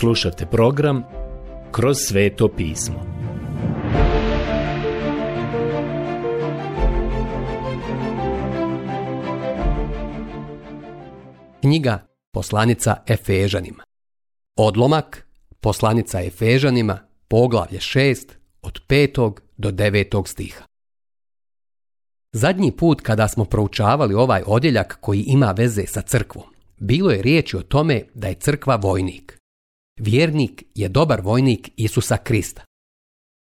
Slušajte program Kroz sveto pismo. Knjiga Poslanica Efežanima Odlomak Poslanica Efežanima Poglavlje 6 od 5. do 9. stiha Zadnji put kada smo proučavali ovaj odjeljak koji ima veze sa crkvom, bilo je riječi o tome da je crkva vojnik. Vjernik je dobar vojnik Isusa Krista.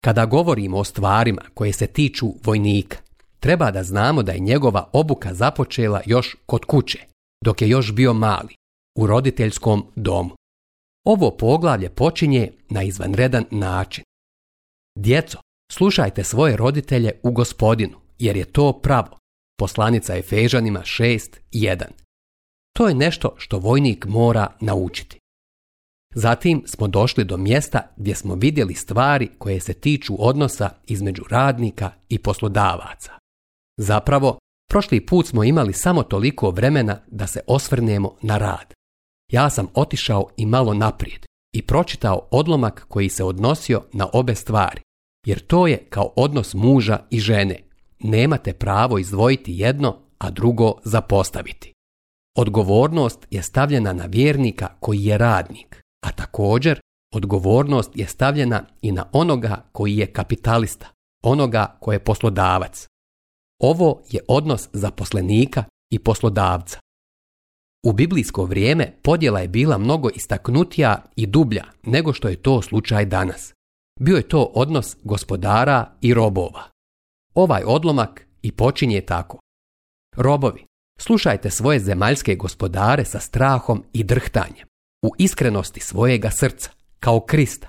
Kada govorimo o stvarima koje se tiču vojnika, treba da znamo da je njegova obuka započela još kod kuće, dok je još bio mali, u roditeljskom domu. Ovo poglavlje počinje na izvanredan način. Djeco, slušajte svoje roditelje u gospodinu, jer je to pravo. Poslanica Efežanima 6.1. To je nešto što vojnik mora naučiti. Zatim smo došli do mjesta gdje smo vidjeli stvari koje se tiču odnosa između radnika i poslodavaca. Zapravo, prošli put smo imali samo toliko vremena da se osvrnemo na rad. Ja sam otišao i malo naprijed i pročitao odlomak koji se odnosio na obe stvari, jer to je kao odnos muža i žene. Nemate pravo izdvojiti jedno, a drugo zapostaviti. Odgovornost je stavljena na vjernika koji je radnik. A također, odgovornost je stavljena i na onoga koji je kapitalista, onoga koji je poslodavac. Ovo je odnos zaposlenika i poslodavca. U biblijsko vrijeme podjela je bila mnogo istaknutija i dublja nego što je to slučaj danas. Bio je to odnos gospodara i robova. Ovaj odlomak i počinje tako. Robovi, slušajte svoje zemaljske gospodare sa strahom i drhtanjem, u iskrenosti svojega srca, kao Krista.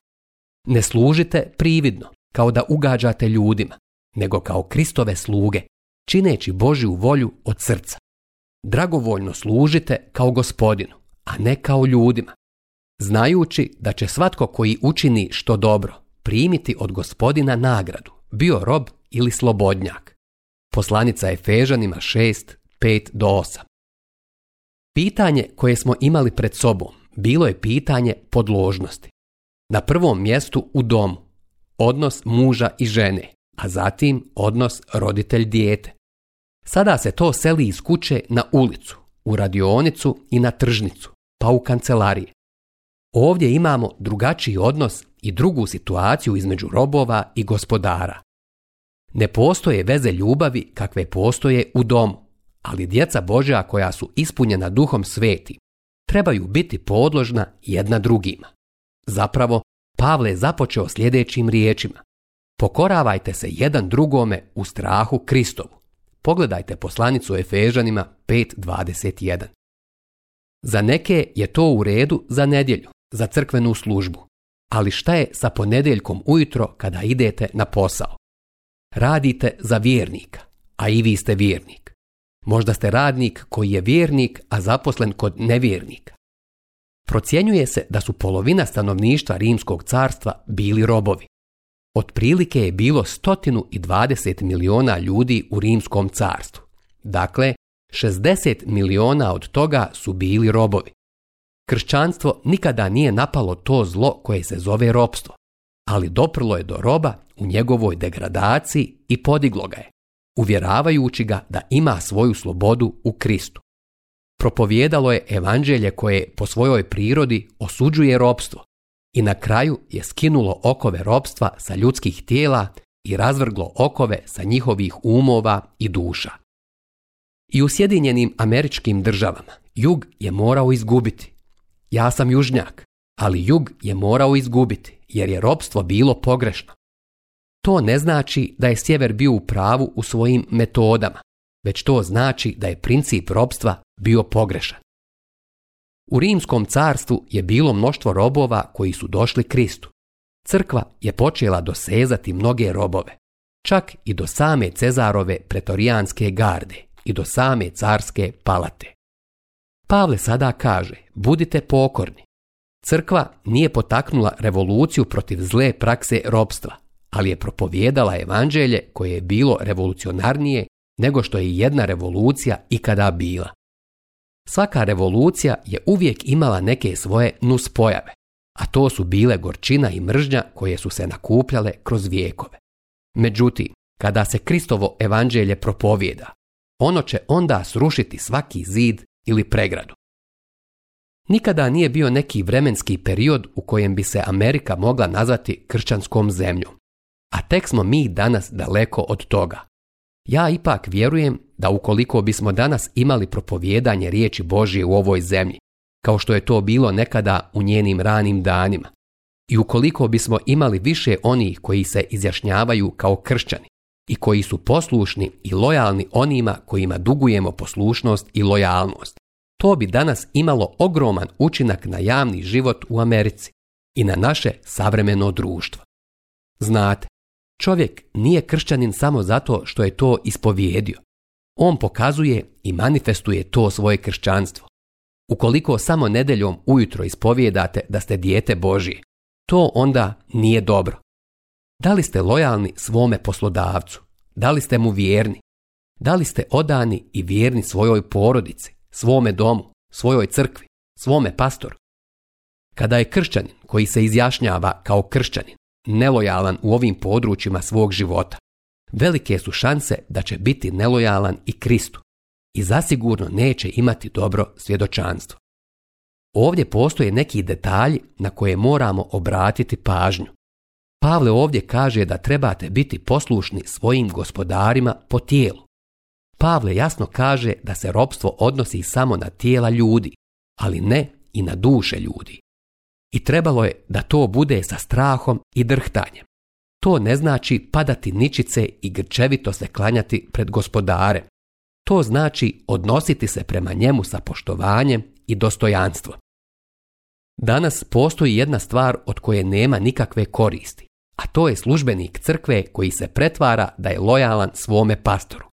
Ne služite prividno, kao da ugađate ljudima, nego kao Kristove sluge, čineći Božju volju od srca. Dragovoljno služite kao gospodinu, a ne kao ljudima, znajući da će svatko koji učini što dobro primiti od gospodina nagradu, bio rob ili slobodnjak. Poslanica Efežanima 6, 5 8. Pitanje koje smo imali pred sobom bilo je pitanje podložnosti. Na prvom mjestu u domu, odnos muža i žene, a zatim odnos roditelj-dijete. Sada se to seli iz kuće na ulicu, u radionicu i na tržnicu, pa u kancelarije. Ovdje imamo drugačiji odnos i drugu situaciju između robova i gospodara. Ne postoje veze ljubavi kakve postoje u domu, ali djeca Božja koja su ispunjena duhom sveti trebaju biti podložna jedna drugima. Zapravo, Pavle je započeo sljedećim riječima. Pokoravajte se jedan drugome u strahu Kristovu. Pogledajte poslanicu Efežanima 5.21. Za neke je to u redu za nedjelju, za crkvenu službu. Ali šta je sa ponedjeljkom ujutro kada idete na posao? Radite za vjernika, a i vi ste vjernik. Možda ste radnik koji je vjernik, a zaposlen kod nevjernika. Procjenjuje se da su polovina stanovništva Rimskog carstva bili robovi. Otprilike je bilo 120 miliona ljudi u Rimskom carstvu. Dakle, 60 miliona od toga su bili robovi. Kršćanstvo nikada nije napalo to zlo koje se zove ropstvo, ali doprlo je do roba u njegovoj degradaciji i podiglo ga je uvjeravajući ga da ima svoju slobodu u Kristu. Propovijedalo je evanđelje koje po svojoj prirodi osuđuje ropstvo i na kraju je skinulo okove ropstva sa ljudskih tijela i razvrglo okove sa njihovih umova i duša. I u Sjedinjenim američkim državama jug je morao izgubiti. Ja sam južnjak, ali jug je morao izgubiti jer je ropstvo bilo pogrešno. To ne znači da je sjever bio u pravu u svojim metodama, već to znači da je princip robstva bio pogrešan. U Rimskom carstvu je bilo mnoštvo robova koji su došli Kristu. Crkva je počela dosezati mnoge robove, čak i do same Cezarove pretorijanske garde i do same carske palate. Pavle sada kaže, budite pokorni. Crkva nije potaknula revoluciju protiv zle prakse robstva, ali je propovjedala evanđelje koje je bilo revolucionarnije nego što je jedna revolucija ikada bila. Svaka revolucija je uvijek imala neke svoje nuspojave, a to su bile gorčina i mržnja koje su se nakupljale kroz vijekove. Međutim, kada se Kristovo evanđelje propovjeda, ono će onda srušiti svaki zid ili pregradu. Nikada nije bio neki vremenski period u kojem bi se Amerika mogla nazvati kršćanskom zemljom a tek smo mi danas daleko od toga. Ja ipak vjerujem da ukoliko bismo danas imali propovjedanje riječi Božje u ovoj zemlji, kao što je to bilo nekada u njenim ranim danima, i ukoliko bismo imali više onih koji se izjašnjavaju kao kršćani i koji su poslušni i lojalni onima kojima dugujemo poslušnost i lojalnost, to bi danas imalo ogroman učinak na javni život u Americi i na naše savremeno društvo. Znate, Čovjek nije kršćanin samo zato što je to ispovijedio. On pokazuje i manifestuje to svoje kršćanstvo. Ukoliko samo nedeljom ujutro ispovijedate da ste dijete Božije, to onda nije dobro. Da li ste lojalni svome poslodavcu? Da li ste mu vjerni? Da li ste odani i vjerni svojoj porodici, svome domu, svojoj crkvi, svome pastoru? Kada je kršćanin koji se izjašnjava kao kršćanin, nelojalan u ovim područjima svog života, velike su šanse da će biti nelojalan i Kristu i zasigurno neće imati dobro svjedočanstvo. Ovdje postoje neki detalji na koje moramo obratiti pažnju. Pavle ovdje kaže da trebate biti poslušni svojim gospodarima po tijelu. Pavle jasno kaže da se robstvo odnosi samo na tijela ljudi, ali ne i na duše ljudi i trebalo je da to bude sa strahom i drhtanjem. To ne znači padati ničice i grčevito se klanjati pred gospodare. To znači odnositi se prema njemu sa poštovanjem i dostojanstvom. Danas postoji jedna stvar od koje nema nikakve koristi, a to je službenik crkve koji se pretvara da je lojalan svome pastoru,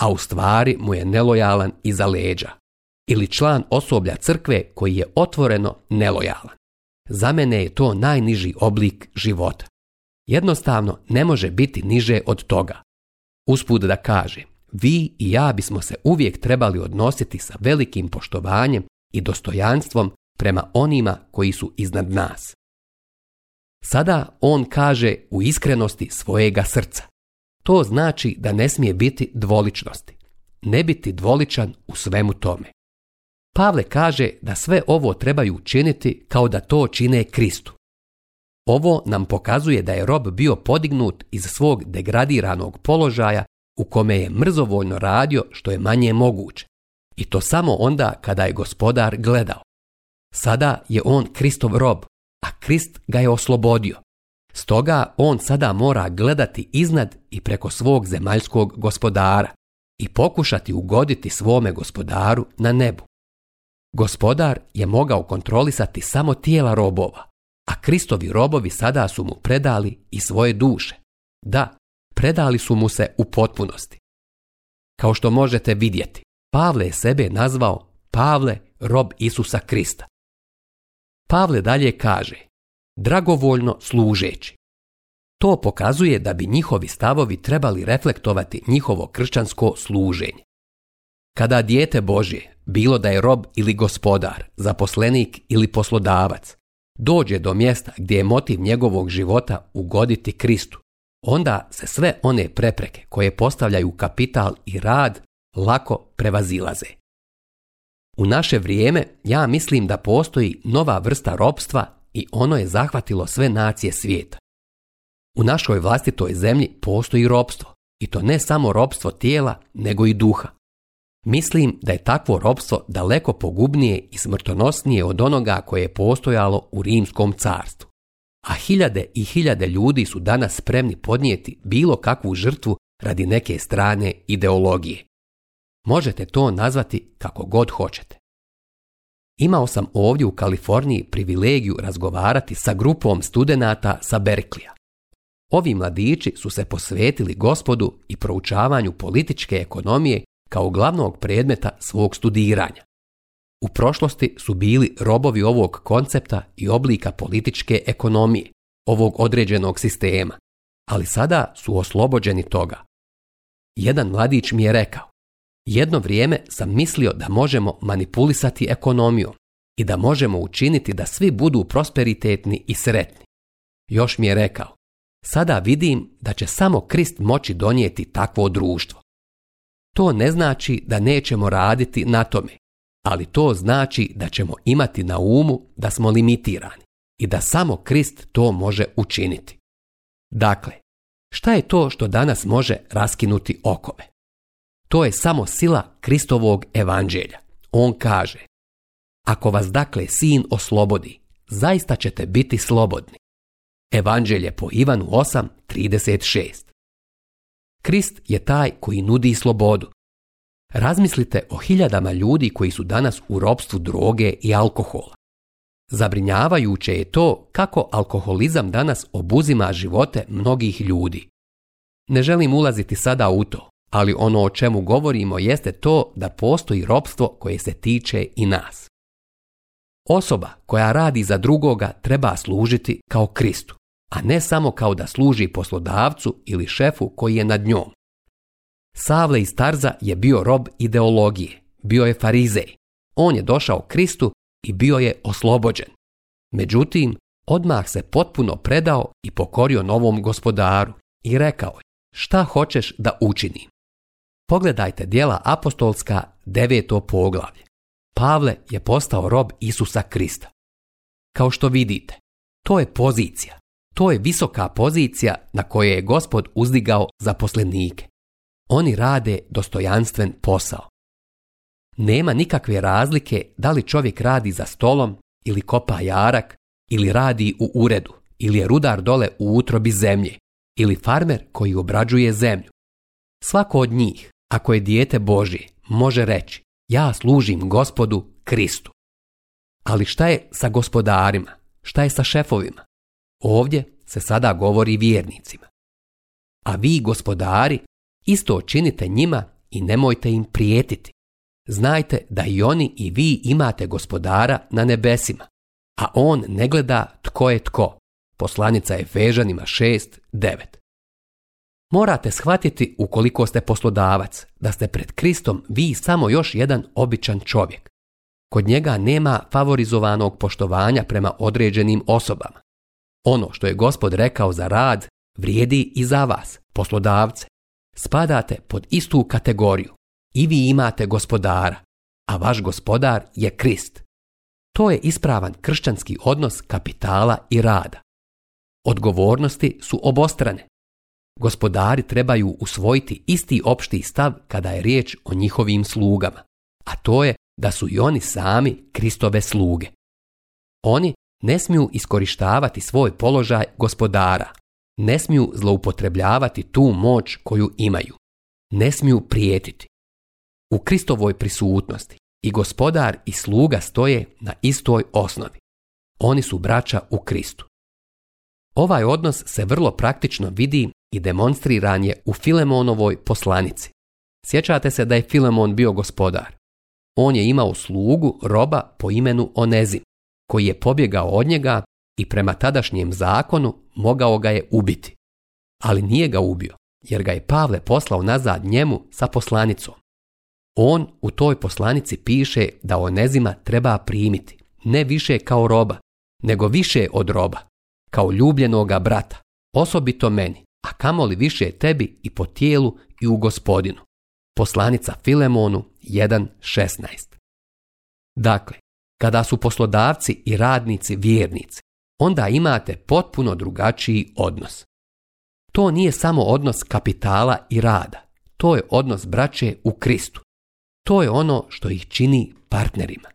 a u stvari mu je nelojalan iza leđa, ili član osoblja crkve koji je otvoreno nelojalan. Za mene je to najniži oblik života. Jednostavno ne može biti niže od toga. Usput da kaže, vi i ja bismo se uvijek trebali odnositi sa velikim poštovanjem i dostojanstvom prema onima koji su iznad nas. Sada on kaže u iskrenosti svojega srca. To znači da ne smije biti dvoličnosti. Ne biti dvoličan u svemu tome. Pavle kaže da sve ovo trebaju učiniti kao da to čine Kristu. Ovo nam pokazuje da je rob bio podignut iz svog degradiranog položaja u kome je mrzovoljno radio što je manje moguće. I to samo onda kada je gospodar gledao. Sada je on Kristov rob, a Krist ga je oslobodio. Stoga on sada mora gledati iznad i preko svog zemaljskog gospodara i pokušati ugoditi svome gospodaru na nebu. Gospodar je mogao kontrolisati samo tijela robova, a Kristovi robovi sada su mu predali i svoje duše. Da, predali su mu se u potpunosti. Kao što možete vidjeti, Pavle je sebe nazvao Pavle, rob Isusa Krista. Pavle dalje kaže, dragovoljno služeći. To pokazuje da bi njihovi stavovi trebali reflektovati njihovo kršćansko služenje. Kada dijete Božje, bilo da je rob ili gospodar, zaposlenik ili poslodavac, dođe do mjesta gdje je motiv njegovog života ugoditi Kristu, onda se sve one prepreke koje postavljaju kapital i rad lako prevazilaze. U naše vrijeme ja mislim da postoji nova vrsta robstva i ono je zahvatilo sve nacije svijeta. U našoj vlastitoj zemlji postoji robstvo, i to ne samo robstvo tijela, nego i duha. Mislim da je takvo ropstvo daleko pogubnije i smrtonosnije od onoga koje je postojalo u Rimskom carstvu. A hiljade i hiljade ljudi su danas spremni podnijeti bilo kakvu žrtvu radi neke strane ideologije. Možete to nazvati kako god hoćete. Imao sam ovdje u Kaliforniji privilegiju razgovarati sa grupom studenata sa Berklija. Ovi mladići su se posvetili gospodu i proučavanju političke ekonomije kao glavnog predmeta svog studiranja. U prošlosti su bili robovi ovog koncepta i oblika političke ekonomije, ovog određenog sistema, ali sada su oslobođeni toga. Jedan mladić mi je rekao, jedno vrijeme sam mislio da možemo manipulisati ekonomiju i da možemo učiniti da svi budu prosperitetni i sretni. Još mi je rekao, sada vidim da će samo Krist moći donijeti takvo društvo. To ne znači da nećemo raditi na tome, ali to znači da ćemo imati na umu da smo limitirani i da samo Krist to može učiniti. Dakle, šta je to što danas može raskinuti okove? To je samo sila Kristovog evanđelja. On kaže, ako vas dakle sin oslobodi, zaista ćete biti slobodni. Evanđelje po Ivanu 8.36 Krist je taj koji nudi slobodu. Razmislite o hiljadama ljudi koji su danas u ropstvu droge i alkohola. Zabrinjavajuće je to kako alkoholizam danas obuzima živote mnogih ljudi. Ne želim ulaziti sada u to, ali ono o čemu govorimo jeste to da postoji ropstvo koje se tiče i nas. Osoba koja radi za drugoga treba služiti kao Kristu a ne samo kao da služi poslodavcu ili šefu koji je nad njom. Savle iz Tarza je bio rob ideologije, bio je farizej. On je došao Kristu i bio je oslobođen. Međutim, odmah se potpuno predao i pokorio novom gospodaru i rekao je, šta hoćeš da učinim? Pogledajte dijela apostolska deveto poglavlje. Pavle je postao rob Isusa Krista. Kao što vidite, to je pozicija, to je visoka pozicija na kojoj je gospod uzdigao zaposlenike. Oni rade dostojanstven posao. Nema nikakve razlike da li čovjek radi za stolom ili kopa jarak ili radi u uredu ili je rudar dole u utrobi zemlje ili farmer koji obrađuje zemlju. Svako od njih, ako je dijete Božje, može reći ja služim gospodu Kristu. Ali šta je sa gospodarima? Šta je sa šefovima? Ovdje se sada govori vjernicima. A vi, gospodari, isto činite njima i nemojte im prijetiti. Znajte da i oni i vi imate gospodara na nebesima, a on ne gleda tko je tko. Poslanica je Fežanima 6.9 Morate shvatiti ukoliko ste poslodavac, da ste pred Kristom vi samo još jedan običan čovjek. Kod njega nema favorizovanog poštovanja prema određenim osobama. Ono što je gospod rekao za rad vrijedi i za vas, poslodavce. Spadate pod istu kategoriju. I vi imate gospodara, a vaš gospodar je Krist. To je ispravan kršćanski odnos kapitala i rada. Odgovornosti su obostrane. Gospodari trebaju usvojiti isti opšti stav kada je riječ o njihovim slugama, a to je da su i oni sami Kristove sluge. Oni ne smiju iskorištavati svoj položaj gospodara, ne smiju zloupotrebljavati tu moć koju imaju, ne smiju prijetiti. U Kristovoj prisutnosti i gospodar i sluga stoje na istoj osnovi. Oni su braća u Kristu. Ovaj odnos se vrlo praktično vidi i demonstriran je u Filemonovoj poslanici. Sjećate se da je Filemon bio gospodar. On je imao slugu roba po imenu Onezim koji je pobjegao od njega i prema tadašnjem zakonu mogao ga je ubiti. Ali nije ga ubio, jer ga je Pavle poslao nazad njemu sa poslanicom. On u toj poslanici piše da Onezima treba primiti, ne više kao roba, nego više od roba, kao ljubljenoga brata, osobito meni, a kamoli više tebi i po tijelu i u gospodinu. Poslanica Filemonu 1.16 Dakle, kada su poslodavci i radnici vjernici, onda imate potpuno drugačiji odnos. To nije samo odnos kapitala i rada, to je odnos braće u Kristu. To je ono što ih čini partnerima.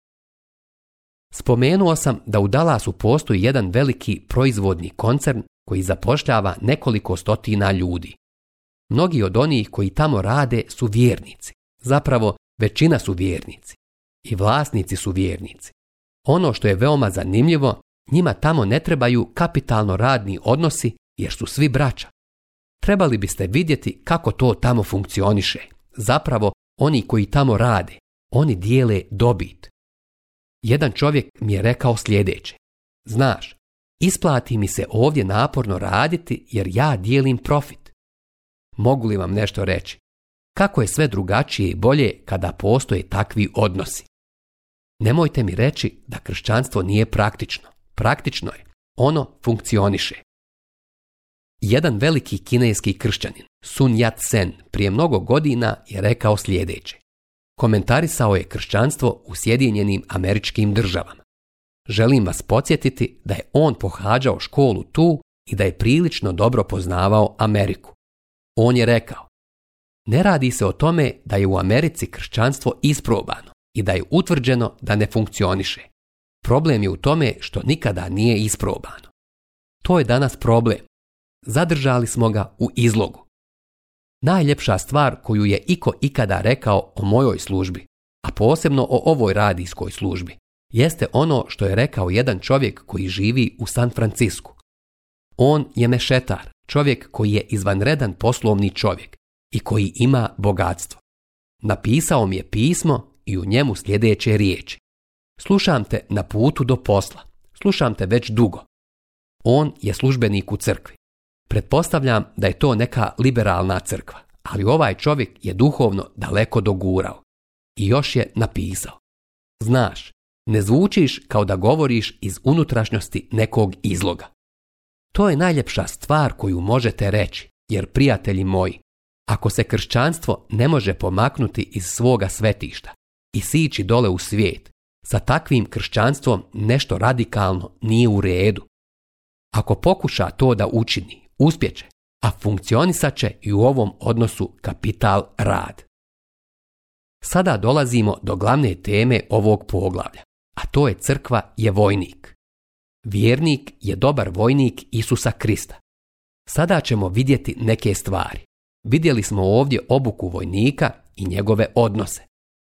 Spomenuo sam da u Dalasu postoji jedan veliki proizvodni koncern koji zapošljava nekoliko stotina ljudi. Mnogi od onih koji tamo rade su vjernici. Zapravo, većina su vjernici i vlasnici su vjernici. Ono što je veoma zanimljivo, njima tamo ne trebaju kapitalno radni odnosi jer su svi braća. Trebali biste vidjeti kako to tamo funkcioniše. Zapravo, oni koji tamo rade, oni dijele dobit. Jedan čovjek mi je rekao sljedeće. Znaš, isplati mi se ovdje naporno raditi jer ja dijelim profit. Mogu li vam nešto reći? Kako je sve drugačije i bolje kada postoje takvi odnosi? Nemojte mi reći da kršćanstvo nije praktično. Praktično je. Ono funkcioniše. Jedan veliki kineski kršćanin, Sun Yat-sen, prije mnogo godina je rekao sljedeće. Komentarisao je kršćanstvo u Sjedinjenim američkim državama. Želim vas podsjetiti da je on pohađao školu tu i da je prilično dobro poznavao Ameriku. On je rekao, ne radi se o tome da je u Americi kršćanstvo isprobano, i da je utvrđeno da ne funkcioniše. Problem je u tome što nikada nije isprobano. To je danas problem. Zadržali smo ga u izlogu. Najljepša stvar koju je iko ikada rekao o mojoj službi, a posebno o ovoj radijskoj službi, jeste ono što je rekao jedan čovjek koji živi u San Francisku. On je mešetar, čovjek koji je izvanredan poslovni čovjek i koji ima bogatstvo. Napisao mi je pismo i u njemu sljedeće riječi. Slušam te na putu do posla. Slušam te već dugo. On je službenik u crkvi. Pretpostavljam da je to neka liberalna crkva, ali ovaj čovjek je duhovno daleko dogurao. I još je napisao. Znaš, ne zvučiš kao da govoriš iz unutrašnjosti nekog izloga. To je najljepša stvar koju možete reći, jer prijatelji moji, ako se kršćanstvo ne može pomaknuti iz svoga svetišta, i sići dole u svijet. Sa takvim kršćanstvom nešto radikalno nije u redu. Ako pokuša to da učini, uspjeće, a funkcionisat će i u ovom odnosu kapital-rad. Sada dolazimo do glavne teme ovog poglavlja, a to je crkva je vojnik. Vjernik je dobar vojnik Isusa Krista. Sada ćemo vidjeti neke stvari. Vidjeli smo ovdje obuku vojnika i njegove odnose.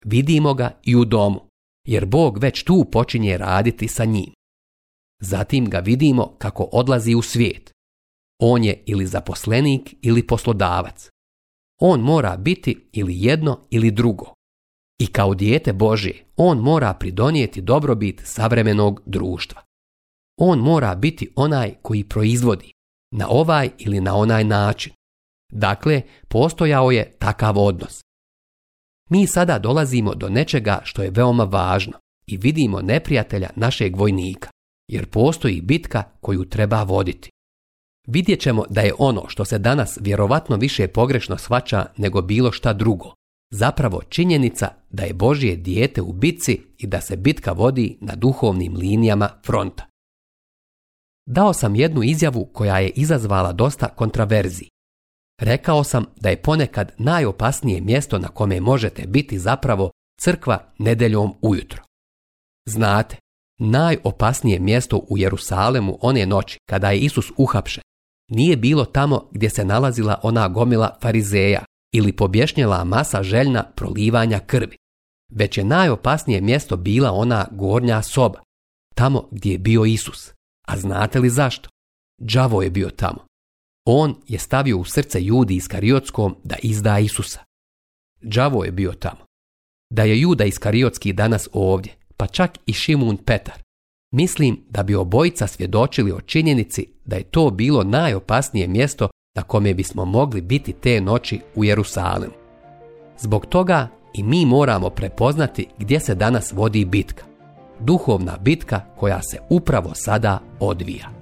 Vidimo ga i u domu, jer Bog već tu počinje raditi sa njim. Zatim ga vidimo kako odlazi u svijet. On je ili zaposlenik ili poslodavac. On mora biti ili jedno ili drugo. I kao dijete Božje, on mora pridonijeti dobrobit savremenog društva. On mora biti onaj koji proizvodi, na ovaj ili na onaj način. Dakle, postojao je takav odnos. Mi sada dolazimo do nečega što je veoma važno i vidimo neprijatelja našeg vojnika, jer postoji bitka koju treba voditi. Vidjet ćemo da je ono što se danas vjerovatno više pogrešno svača nego bilo šta drugo, zapravo činjenica da je Božje dijete u bitci i da se bitka vodi na duhovnim linijama fronta. Dao sam jednu izjavu koja je izazvala dosta kontraverziji. Rekao sam da je ponekad najopasnije mjesto na kome možete biti zapravo crkva nedeljom ujutro. Znate, najopasnije mjesto u Jerusalemu one noći kada je Isus uhapšen nije bilo tamo gdje se nalazila ona gomila farizeja ili pobješnjela masa željna prolivanja krvi, već je najopasnije mjesto bila ona gornja soba, tamo gdje je bio Isus. A znate li zašto? Đavo je bio tamo. On je stavio u srce Judi Iskariotskom da izda Isusa. Đavo je bio tamo. Da je Juda Iskariotski danas ovdje, pa čak i Šimun Petar, mislim da bi obojica svjedočili o činjenici da je to bilo najopasnije mjesto na kome bismo mogli biti te noći u Jerusalemu. Zbog toga i mi moramo prepoznati gdje se danas vodi bitka. Duhovna bitka koja se upravo sada odvija.